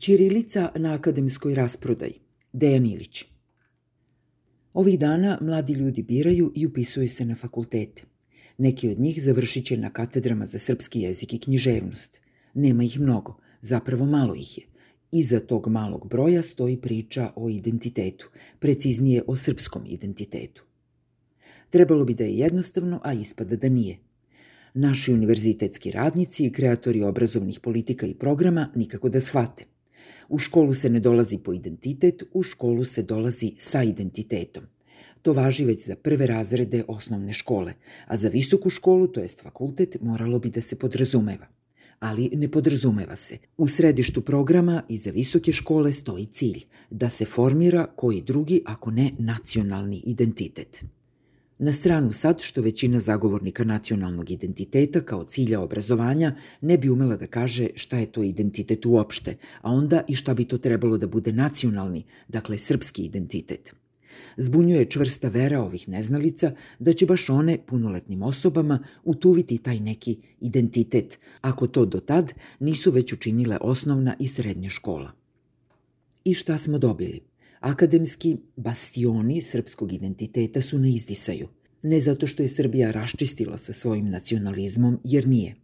Ćirilica na akademskoj rasprodaji. Dejan Ilić. Ovih dana mladi ljudi biraju i upisuju se na fakultete. Neki od njih završit će na katedrama za srpski jezik i književnost. Nema ih mnogo, zapravo malo ih je. Iza tog malog broja stoji priča o identitetu, preciznije o srpskom identitetu. Trebalo bi da je jednostavno, a ispada da nije. Naši univerzitetski radnici i kreatori obrazovnih politika i programa nikako da shvate – U školu se ne dolazi po identitet, u školu se dolazi sa identitetom. To važi već za prve razrede osnovne škole, a za visoku školu, to jest fakultet, moralo bi da se podrazumeva. Ali ne podrazumeva se. U središtu programa i za visoke škole stoji cilj da se formira koji drugi, ako ne nacionalni identitet. Na stranu sad što većina zagovornika nacionalnog identiteta kao cilja obrazovanja ne bi umela da kaže šta je to identitet uopšte, a onda i šta bi to trebalo da bude nacionalni, dakle srpski identitet. Zbunjuje čvrsta vera ovih neznalica da će baš one punoletnim osobama utuviti taj neki identitet, ako to do tad nisu već učinile osnovna i srednja škola. I šta smo dobili? Akademski bastioni srpskog identiteta su na izdisaju. Ne zato što je Srbija raščistila sa svojim nacionalizmom, jer nije.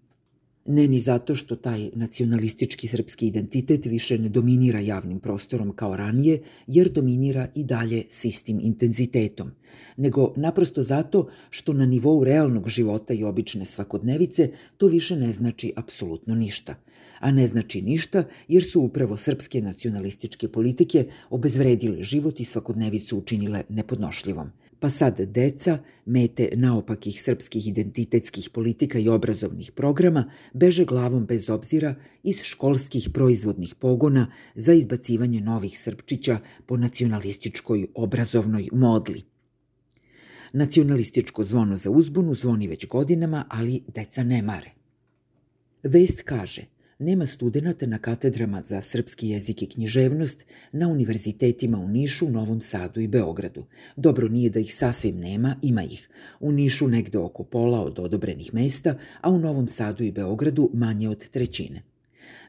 Ne ni zato što taj nacionalistički srpski identitet više ne dominira javnim prostorom kao ranije, jer dominira i dalje s istim intenzitetom, nego naprosto zato što na nivou realnog života i obične svakodnevice to više ne znači apsolutno ništa – a ne znači ništa jer su upravo srpske nacionalističke politike obezvredile život i svakodnevicu učinile nepodnošljivom. Pa sad deca, mete naopakih srpskih identitetskih politika i obrazovnih programa, beže glavom bez obzira iz školskih proizvodnih pogona za izbacivanje novih srpčića po nacionalističkoj obrazovnoj modli. Nacionalističko zvono za uzbunu zvoni već godinama, ali deca ne mare. Vest kaže – nema studenta na katedrama za srpski jezik i književnost na univerzitetima u Nišu, Novom Sadu i Beogradu. Dobro nije da ih sasvim nema, ima ih. U Nišu negde oko pola od odobrenih mesta, a u Novom Sadu i Beogradu manje od trećine.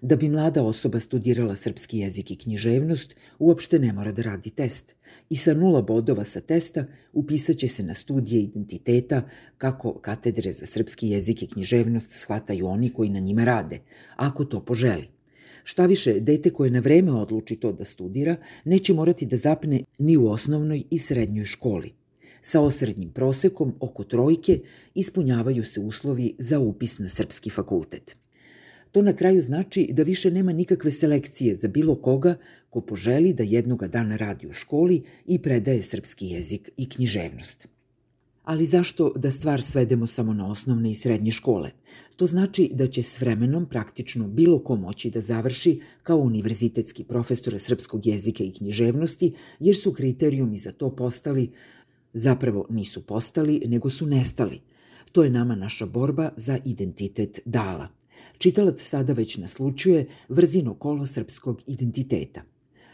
Da bi mlada osoba studirala srpski jezik i književnost, uopšte ne mora da radi test. I sa nula bodova sa testa upisaće se na studije identiteta kako katedre za srpski jezik i književnost shvataju oni koji na njima rade, ako to poželi. Šta više, dete koje na vreme odluči to da studira, neće morati da zapne ni u osnovnoj i srednjoj školi. Sa osrednjim prosekom oko trojke ispunjavaju se uslovi za upis na srpski fakultet. To na kraju znači da više nema nikakve selekcije za bilo koga ko poželi da jednoga dana radi u školi i predaje srpski jezik i književnost. Ali zašto da stvar svedemo samo na osnovne i srednje škole? To znači da će s vremenom praktično bilo ko moći da završi kao univerzitetski profesor srpskog jezika i književnosti, jer su kriterijumi za to postali, zapravo nisu postali, nego su nestali. To je nama naša borba za identitet dala. Čitalac sada već naslučuje vrzino kolo srpskog identiteta.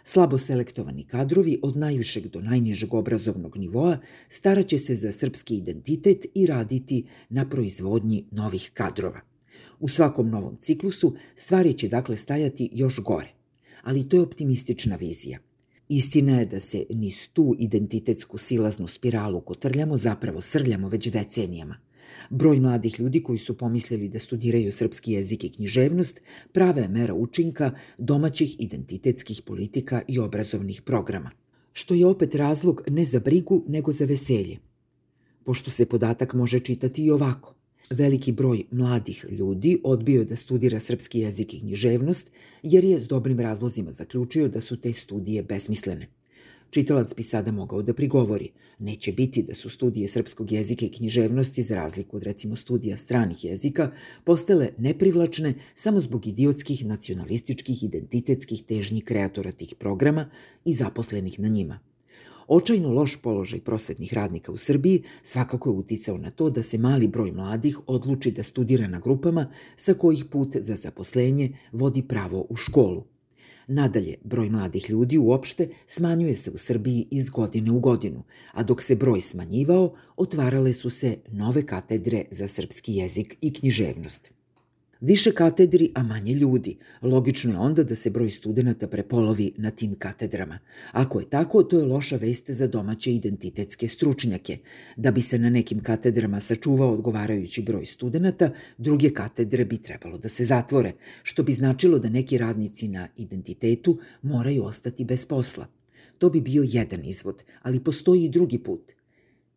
Slabo selektovani kadrovi od najvišeg do najnižeg obrazovnog nivoa staraće se za srpski identitet i raditi na proizvodnji novih kadrova. U svakom novom ciklusu stvari će dakle stajati još gore. Ali to je optimistična vizija. Istina je da se niz tu identitetsku silaznu spiralu kotrljamo, zapravo srljamo već decenijama – Broj mladih ljudi koji su pomislili da studiraju srpski jezik i književnost prave je mera učinka domaćih identitetskih politika i obrazovnih programa, što je opet razlog ne za brigu nego za veselje. Pošto se podatak može čitati i ovako. Veliki broj mladih ljudi odbio je da studira srpski jezik i književnost jer je s dobrim razlozima zaključio da su te studije besmislene – Čitalac bi sada mogao da prigovori. Neće biti da su studije srpskog jezika i književnosti, za razliku od recimo studija stranih jezika, postale neprivlačne samo zbog idiotskih, nacionalističkih, identitetskih težnji kreatora tih programa i zaposlenih na njima. Očajno loš položaj prosvetnih radnika u Srbiji svakako je uticao na to da se mali broj mladih odluči da studira na grupama sa kojih put za zaposlenje vodi pravo u školu. Nadalje, broj mladih ljudi uopšte smanjuje se u Srbiji iz godine u godinu, a dok se broj smanjivao, otvarale su se nove katedre za srpski jezik i književnost. Više katedri, a manje ljudi. Logično je onda da se broj studenta prepolovi na tim katedrama. Ako je tako, to je loša vest za domaće identitetske stručnjake. Da bi se na nekim katedrama sačuvao odgovarajući broj studenta, druge katedre bi trebalo da se zatvore, što bi značilo da neki radnici na identitetu moraju ostati bez posla. To bi bio jedan izvod, ali postoji i drugi put –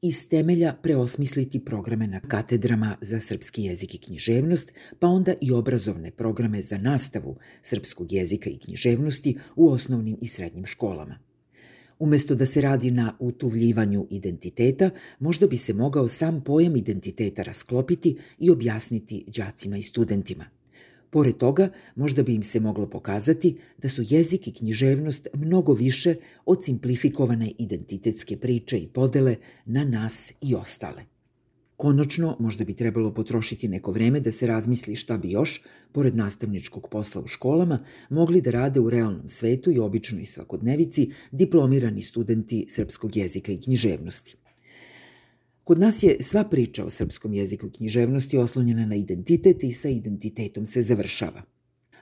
iz temelja preosmisliti programe na katedrama za srpski jezik i književnost, pa onda i obrazovne programe za nastavu srpskog jezika i književnosti u osnovnim i srednjim školama. Umesto da se radi na utuvljivanju identiteta, možda bi se mogao sam pojam identiteta rasklopiti i objasniti đacima i studentima. Pored toga, možda bi im se moglo pokazati da su jezik i književnost mnogo više od simplifikovane identitetske priče i podele na nas i ostale. Konačno, možda bi trebalo potrošiti neko vreme da se razmisli šta bi još, pored nastavničkog posla u školama, mogli da rade u realnom svetu i običnoj svakodnevici diplomirani studenti srpskog jezika i književnosti. Kod nas je sva priča o srpskom jeziku i književnosti oslonjena na identitet i sa identitetom se završava.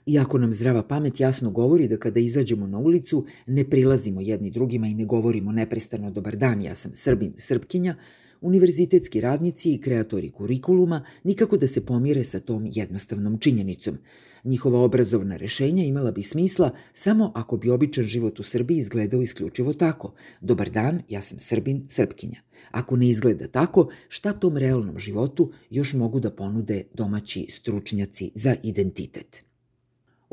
Iako nam zdrava pamet jasno govori da kada izađemo na ulicu ne prilazimo jedni drugima i ne govorimo neprestano dobar dan, ja sam Srbin, Srpkinja, univerzitetski radnici i kreatori kurikuluma nikako da se pomire sa tom jednostavnom činjenicom. Njihova obrazovna rešenja imala bi smisla samo ako bi običan život u Srbiji izgledao isključivo tako. Dobar dan, ja sam Srbin, Srpkinja. Ako ne izgleda tako, šta tom realnom životu još mogu da ponude domaći stručnjaci za identitet?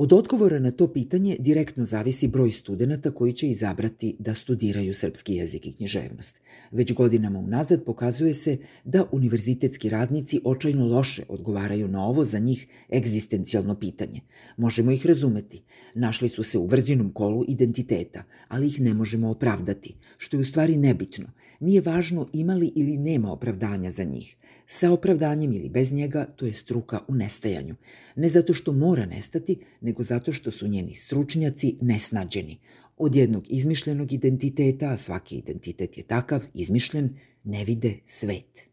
Od odgovora na to pitanje direktno zavisi broj studenta koji će izabrati da studiraju srpski jezik i književnost. Već godinama unazad pokazuje se da univerzitetski radnici očajno loše odgovaraju na ovo za njih egzistencijalno pitanje. Možemo ih razumeti. Našli su se u vrzinom kolu identiteta, ali ih ne možemo opravdati, što je u stvari nebitno. Nije važno imali ili nema opravdanja za njih. Sa opravdanjem ili bez njega, to je struka u nestajanju. Ne zato što mora nestati, nego zato što su njeni stručnjaci nesnađeni. Od jednog izmišljenog identiteta, a svaki identitet je takav, izmišljen, ne vide svet.